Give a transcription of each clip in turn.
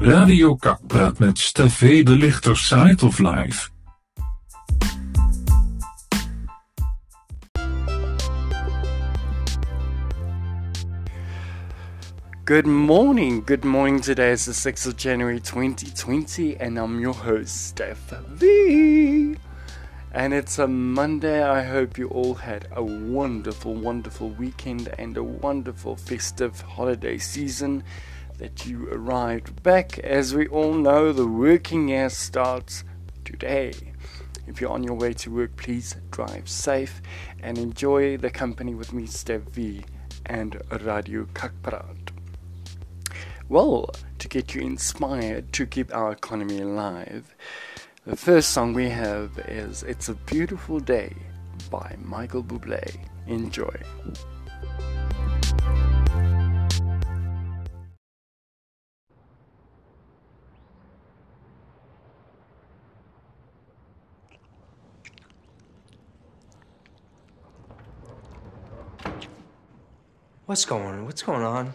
Radio Kakpraat met Steffe de Lichter Side of Life. Good morning, good morning. Today is the 6th of January 2020, and I'm your host, Stef V. And it's a Monday. I hope you all had a wonderful, wonderful weekend and a wonderful festive holiday season. That you arrived back. As we all know, the working year starts today. If you're on your way to work, please drive safe and enjoy the company with me, Stef V, and Radio Kakpraat. Well, to get you inspired to keep our economy alive, the first song we have is It's a Beautiful Day by Michael Bublé. Enjoy. What's going on? What's going on?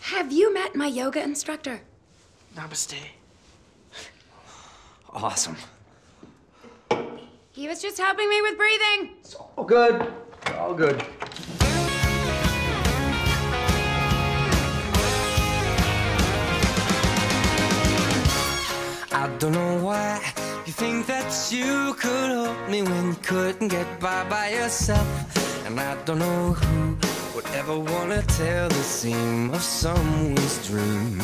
Have you met my yoga instructor? Namaste. Awesome. He was just helping me with breathing. It's all good. All good. I don't know why you think that you could help me when you couldn't get by by yourself. And I don't know who would ever wanna tell the seam of someone's dream.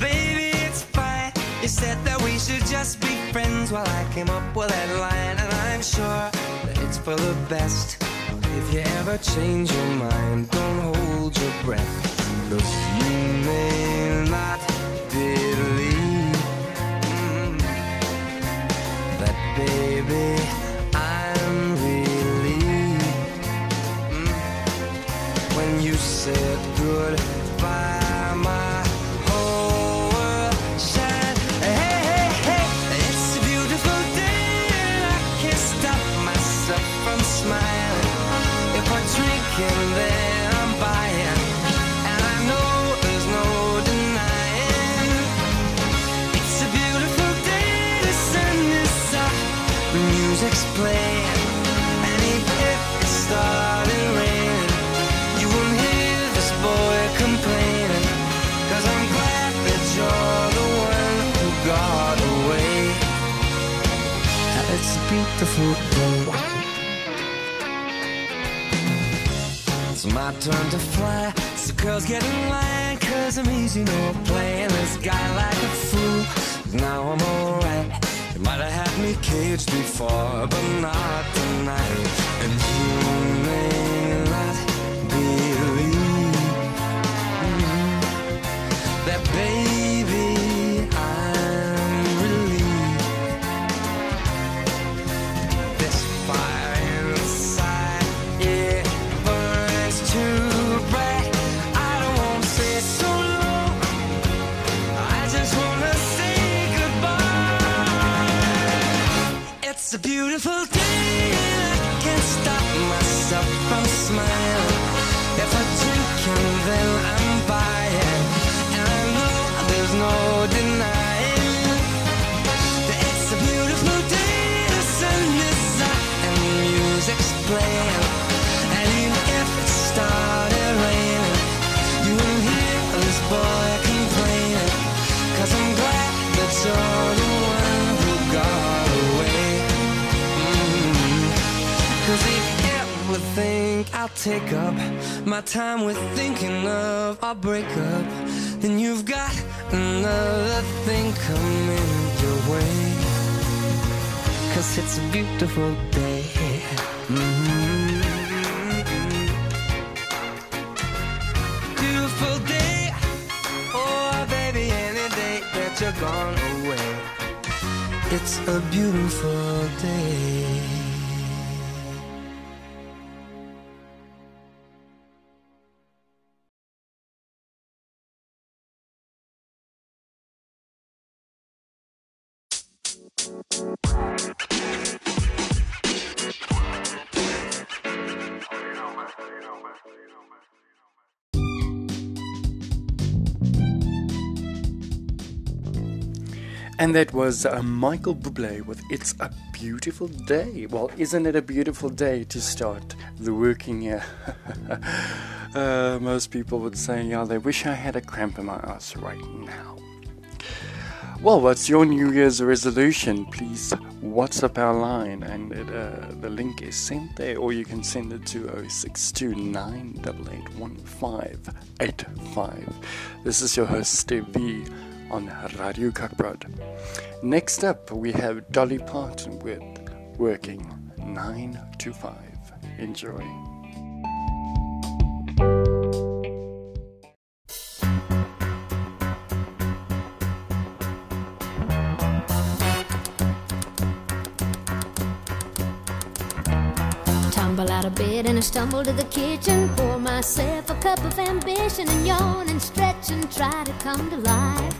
Baby, it's fine. You said that we should just be friends while I came up with that line, and I'm sure that it's for the best. If you ever change your mind, don't hold your breath. Look, you may not believe my turn to fly. So girls get in line, cause I'm easy, no playing this guy like a fool. Now I'm alright. You might have had me caged before, but not tonight. It's a beautiful day, and I can't stop myself from smiling. If I drink and then I'm my time with thinking of our breakup, then you've got another thing coming your way. Cause it's a beautiful day. Mhm. Beautiful day. Oh, baby, any day that you're gone away. It's a beautiful day. And that was uh, Michael Bublé with It's a Beautiful Day. Well, isn't it a beautiful day to start the working year? uh, most people would say, yeah, they wish I had a cramp in my ass right now. Well, what's your New Year's resolution? Please WhatsApp our line, and it, uh, the link is sent there, or you can send it to 0629881585. This is your host, Steve on Radio Kakpraat. Next up, we have Dolly Parton with Working 9 to 5. Enjoy. Tumble out of bed and I stumble to the kitchen. Pour myself a cup of ambition and yawn and stretch and try to come to life.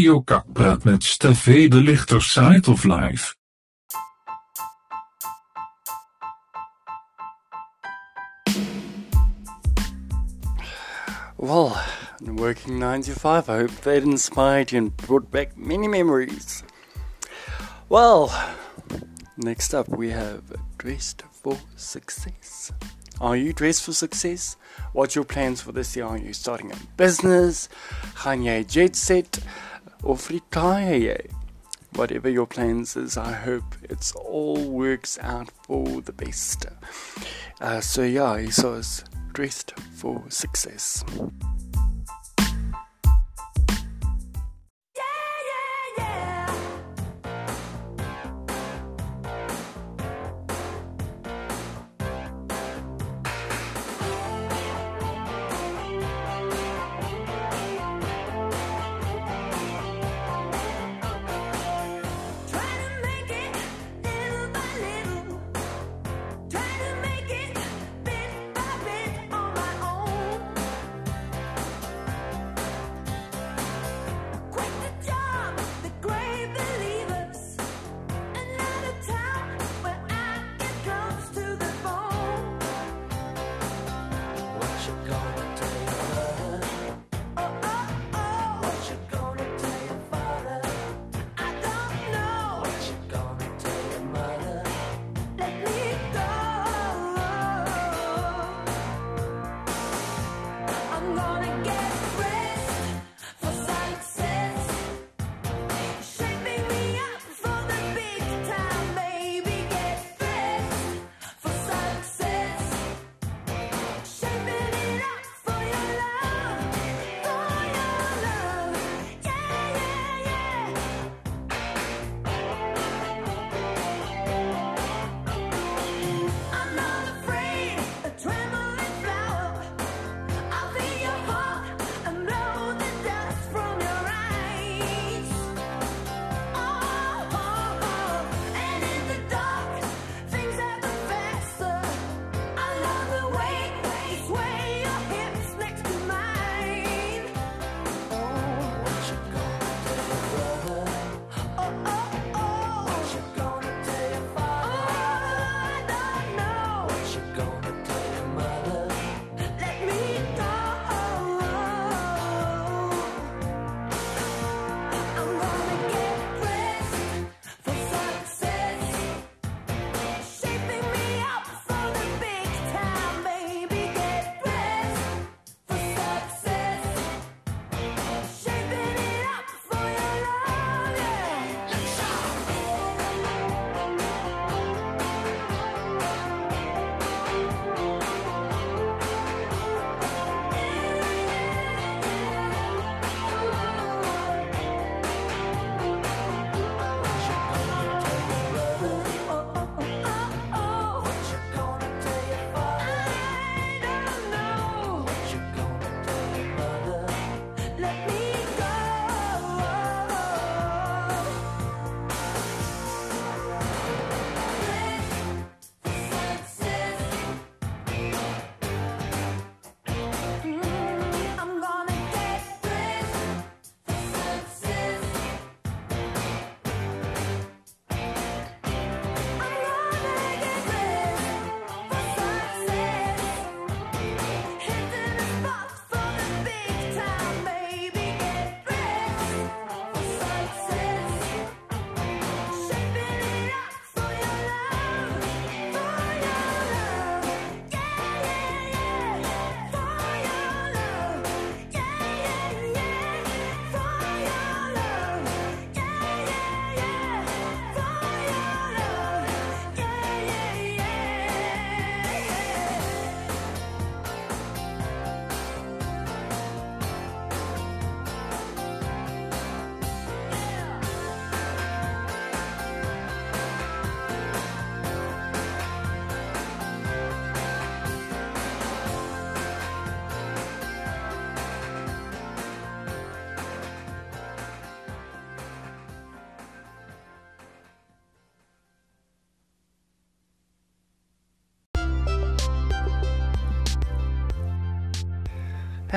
Radio Kakpraat met Steffe de Lichter Site of Live. Well, working 9 to 5, I hope that inspired you and brought back many memories. Well, next up we have Dressed for Success. Are you dressed for success? What's your plans for this year? Are you starting a business? Jy jet set? Of retire jy? Whatever your plans is, I hope it's all works out for the best. Uh, so yeah, he says dressed for success.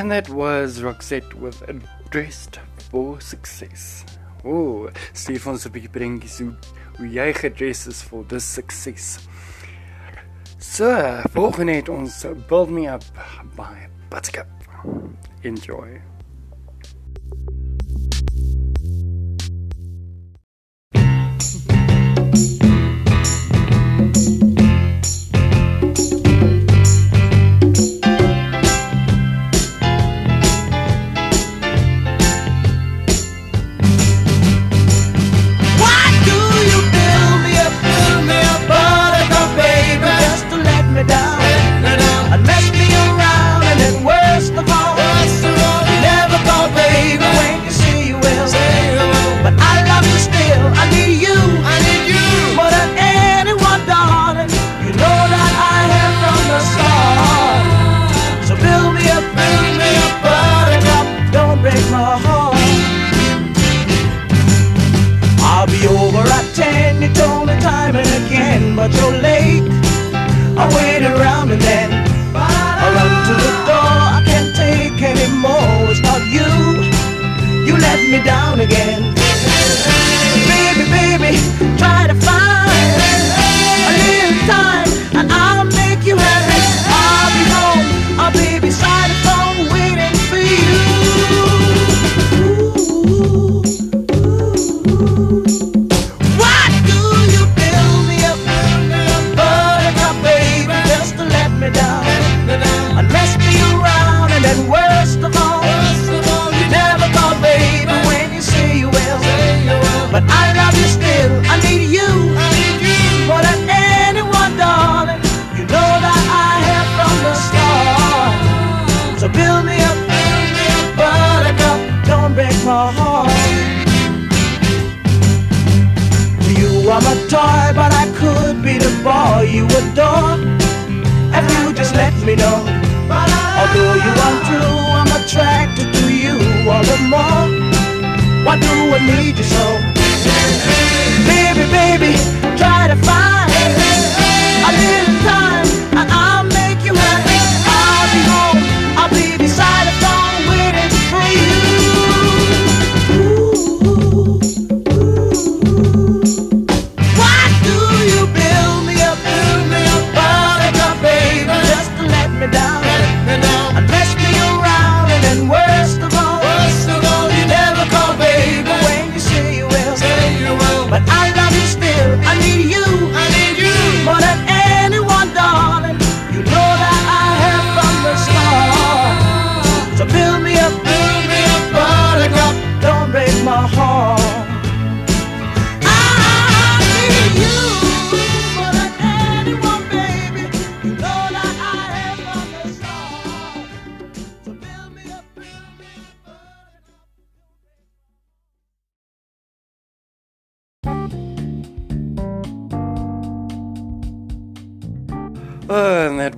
And that was Roxette with a Dressed for Success. O, sê vir ons 'n bietjie bringies hoe hoe jy gedres is vir dis sukses. So, volgende het ons Build Me Up by Buttercup. Enjoy.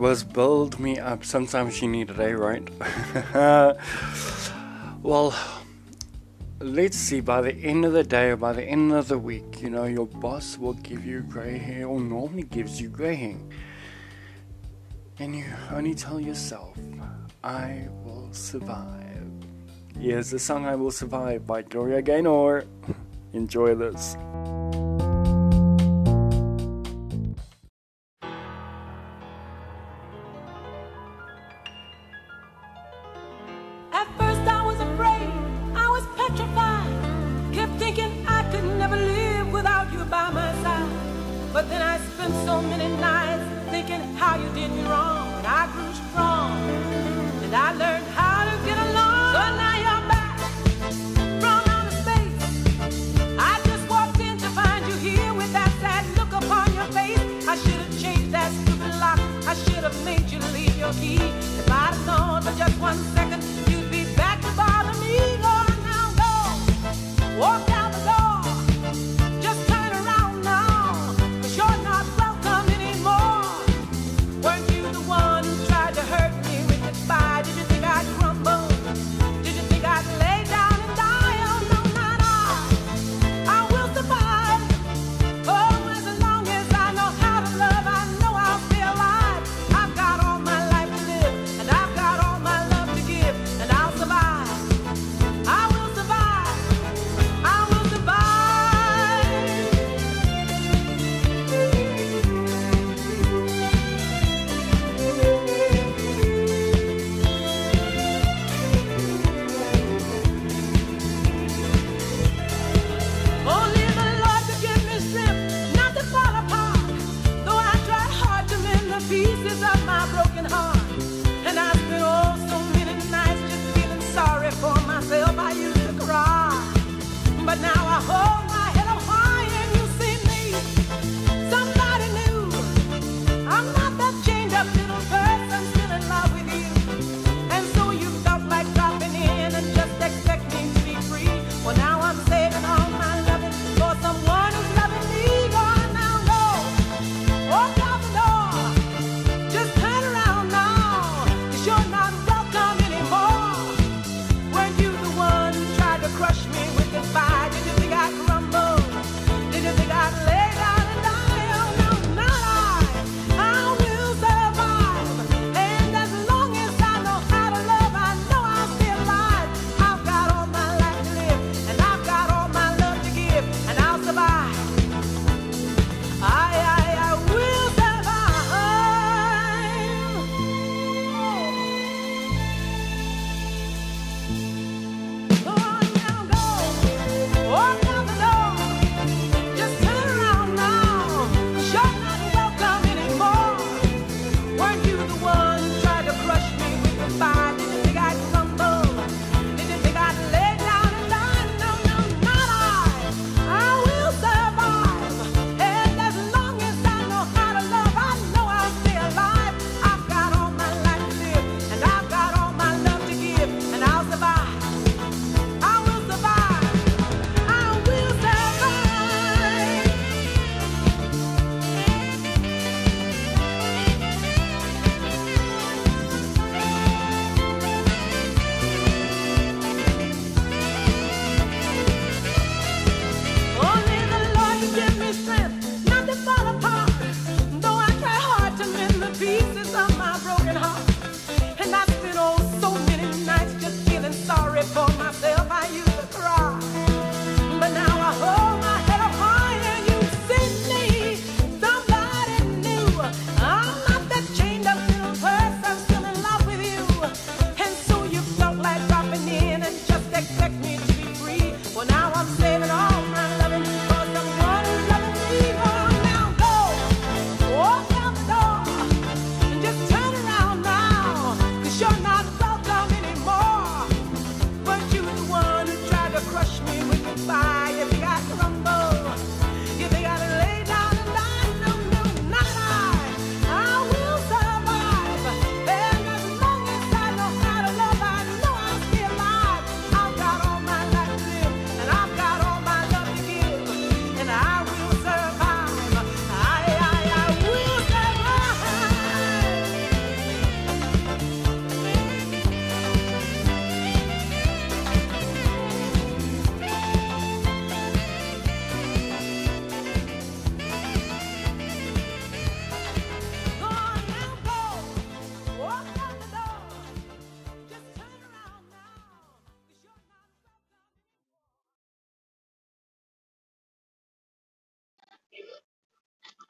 was build me up. Sometimes you need a day, eh, Right? well, let's see. By the end of the day, or by the end of the week, you know, your boss will give you grey hair, or normally gives you grey hair, and you only tell yourself, "I will survive." Here's the song "I Will Survive" by Gloria Gaynor. Enjoy this. But then I spent so many nights thinking how you did me wrong. And I grew strong and I learned how to get along. So now you're back from outer space. I just walked in to find you here with that sad look upon your face. I should have changed that stupid lock. I should have made you leave your key. If I'd known for just one second.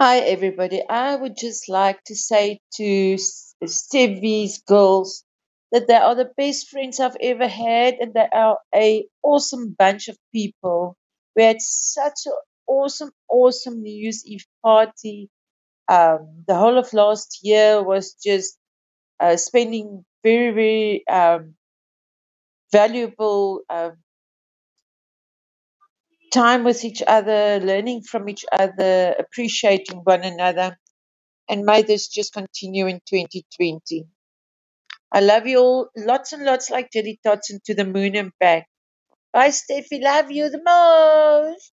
Hi, everybody. I would just like to say to Stevie's girls that they are the best friends I've ever had, and they are a awesome bunch of people. We had such an awesome, awesome New Year's Eve party. Um, the whole of last year was just uh, spending very, very um, valuable um, time with each other, learning from each other, appreciating one another. And may this just continue in 2020. I love you all lots and lots like Jelly Tots and to the moon and back. Bye, Steffi. Love you the most.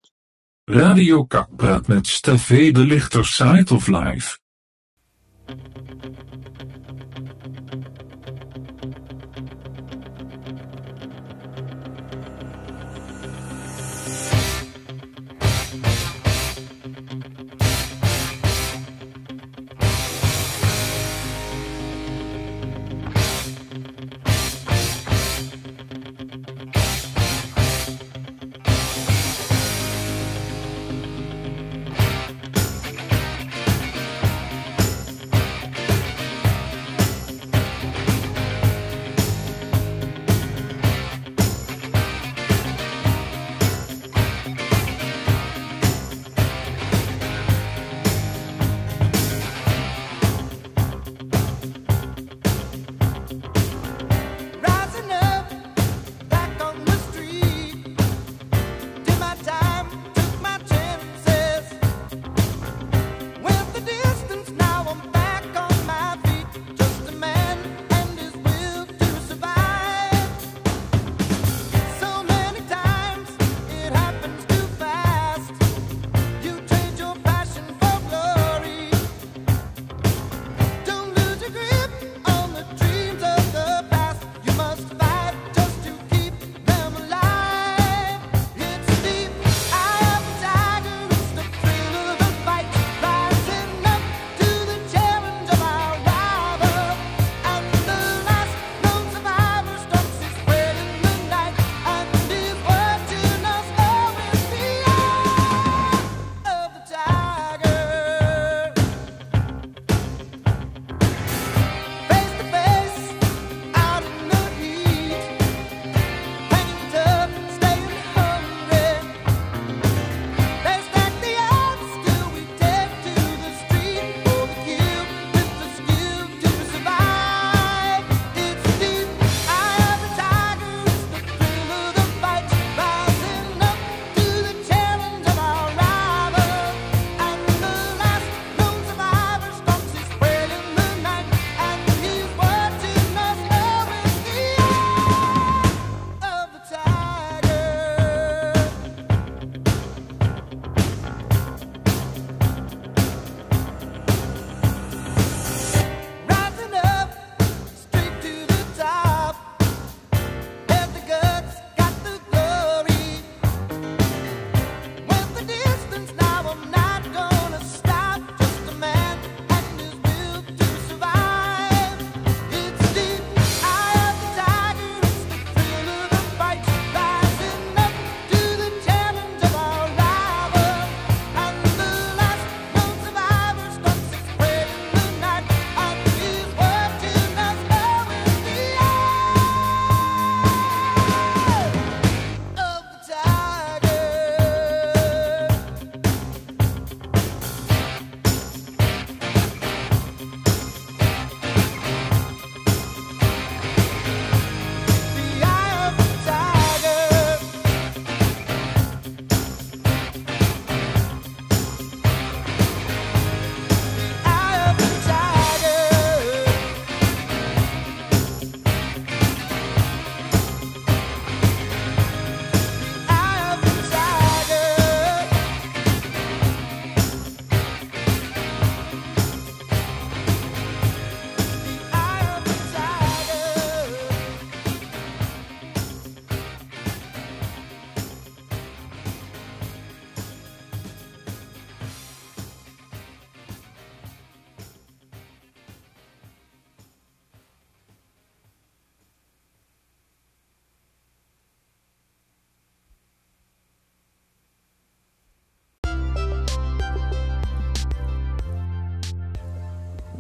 Radio Kakpraat met Steffe de Lichter site of live.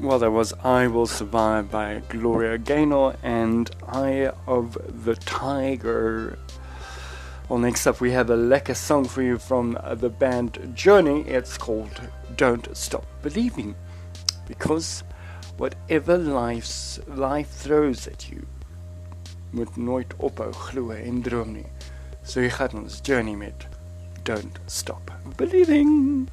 Well, there was I Will Survive by Gloria Gaynor and Eye of the Tiger. Well, next up, we have a lekker song for you from the band Journey. It's called Don't Stop Believing. Because whatever life's, life throws at you, moet nooit ophou glo en droom nie. So hier gaan ons Journey met Don't Stop Believing.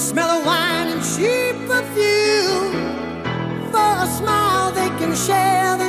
Smell of wine and cheap perfume. For a smile, they can share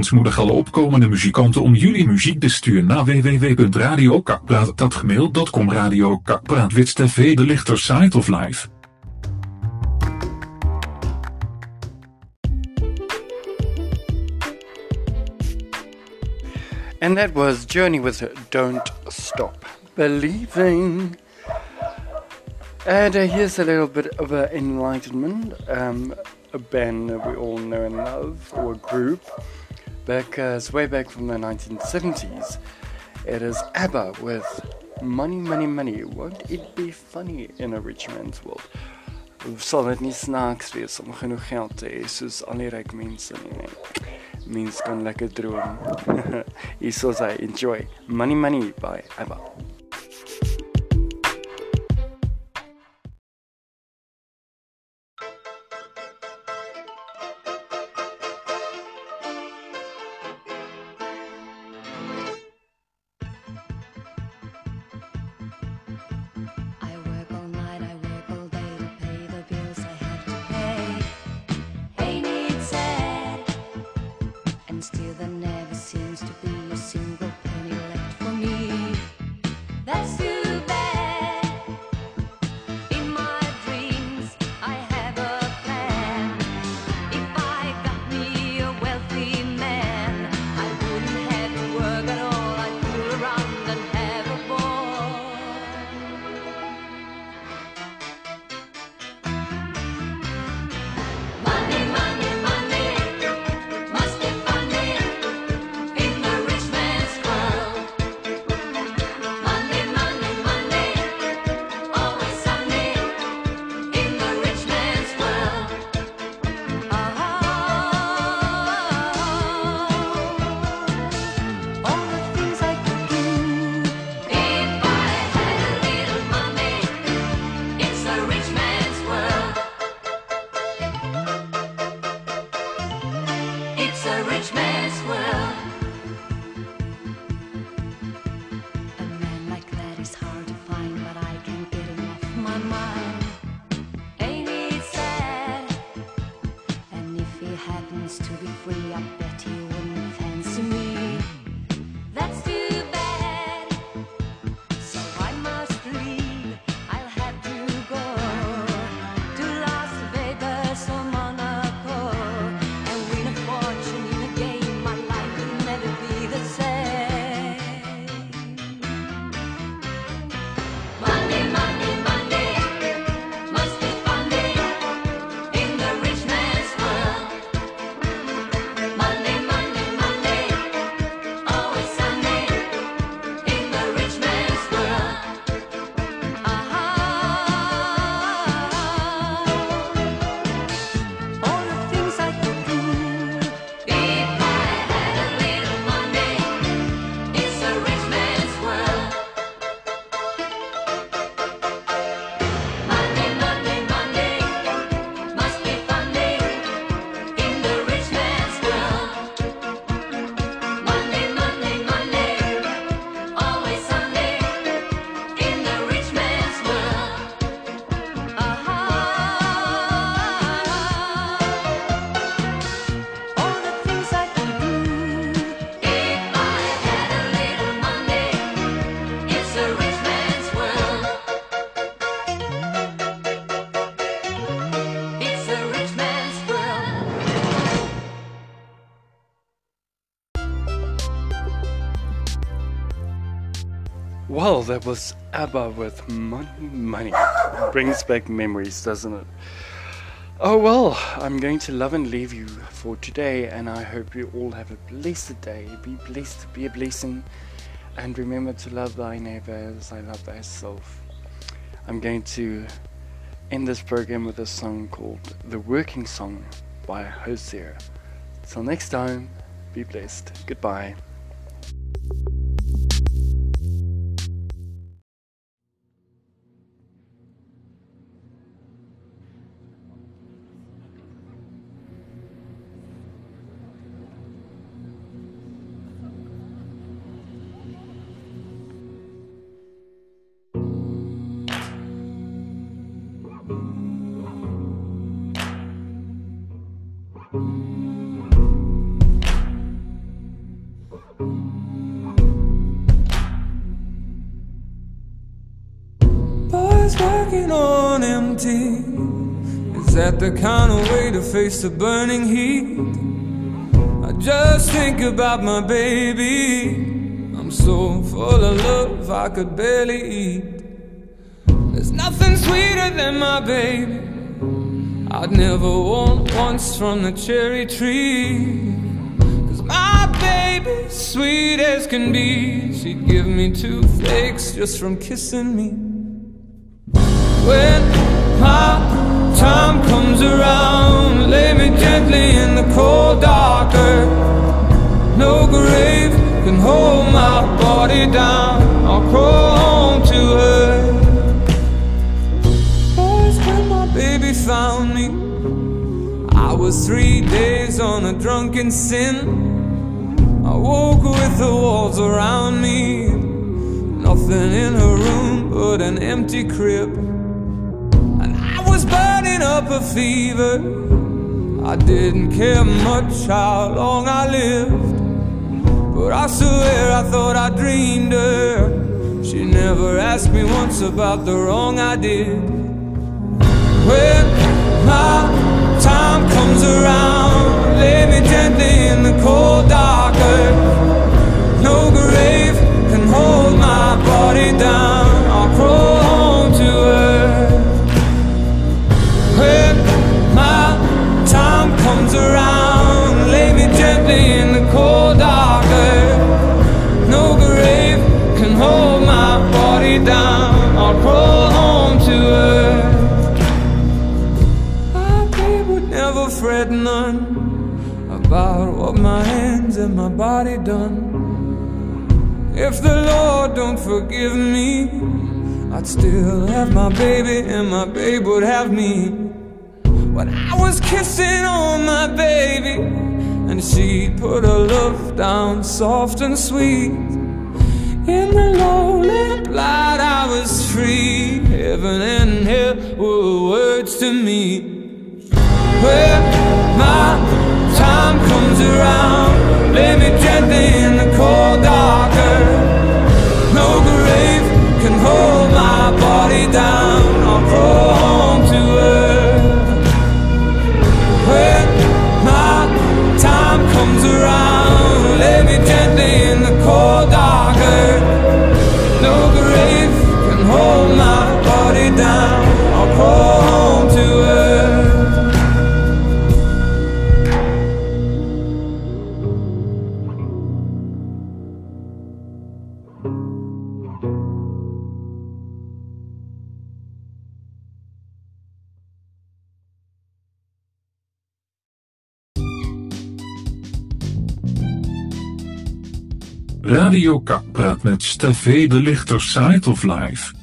ontmoedigen opkomende muzikanten om jullie muziek te sturen naar www.radiokakpraat.gmail.com Radio kakpraatwit TV De Lichter Site of Live. And that was Journey with Don't Stop Believing. And uh, here's a little bit of uh, enlightenment. Um, a band that we all know and love, or a group. back uh, it's way back from the 1970s. It is ABBA with Money, Money, Money. Won't it be funny in a rich man's world? Sal dit nie snaaks wees om genoeg geld te hê soos al die ryk mense nie, nee. Mens kan lekker droom. Hierso I enjoy Money Money by ABBA. that was ABBA with Money Money. Brings back memories, doesn't it? Oh well, I'm going to love and leave you for today, and I hope you all have a blessed day. Be blessed, be a blessing, and remember to love thy neighbor as I love thyself. I'm going to end this program with a song called The Working Song by Hozier. Till next time, be blessed. Goodbye. Working on empty. Is that the kind of way to face the burning heat? I just think about my baby. I'm so full of love I could barely eat. There's nothing sweeter than my baby. I'd never want once from the cherry tree. Cause my baby, sweet as can be, she'd give me two flakes just from kissing me. When my time comes around, lay me gently in the cold dark earth. No grave can hold my body down. I'll crawl home to her. Boys, when my baby found me, I was three days on a drunken sin. I woke with the walls around me, nothing in her room but an empty crib. Burning up a fever. I didn't care much how long I lived. But I swear I thought I dreamed her. She never asked me once about the wrong I did. When my time comes around, lay me gently in the cold dark earth. No grave can hold my body down. Done. If the Lord don't forgive me, I'd still have my baby and my babe would have me. When I was kissing on my baby, and she'd put her love down soft and sweet. In the lamp light, I was free. Heaven and hell were words to me. When my time comes around, lay me gently in the cold dark earth. No grave can hold my body down. Crawl home to. When my time comes around, me gently in the cold dark earth. No grave can hold my body down. Home to earth. Radio Kak praat met Steffe de Lichter Side of Life.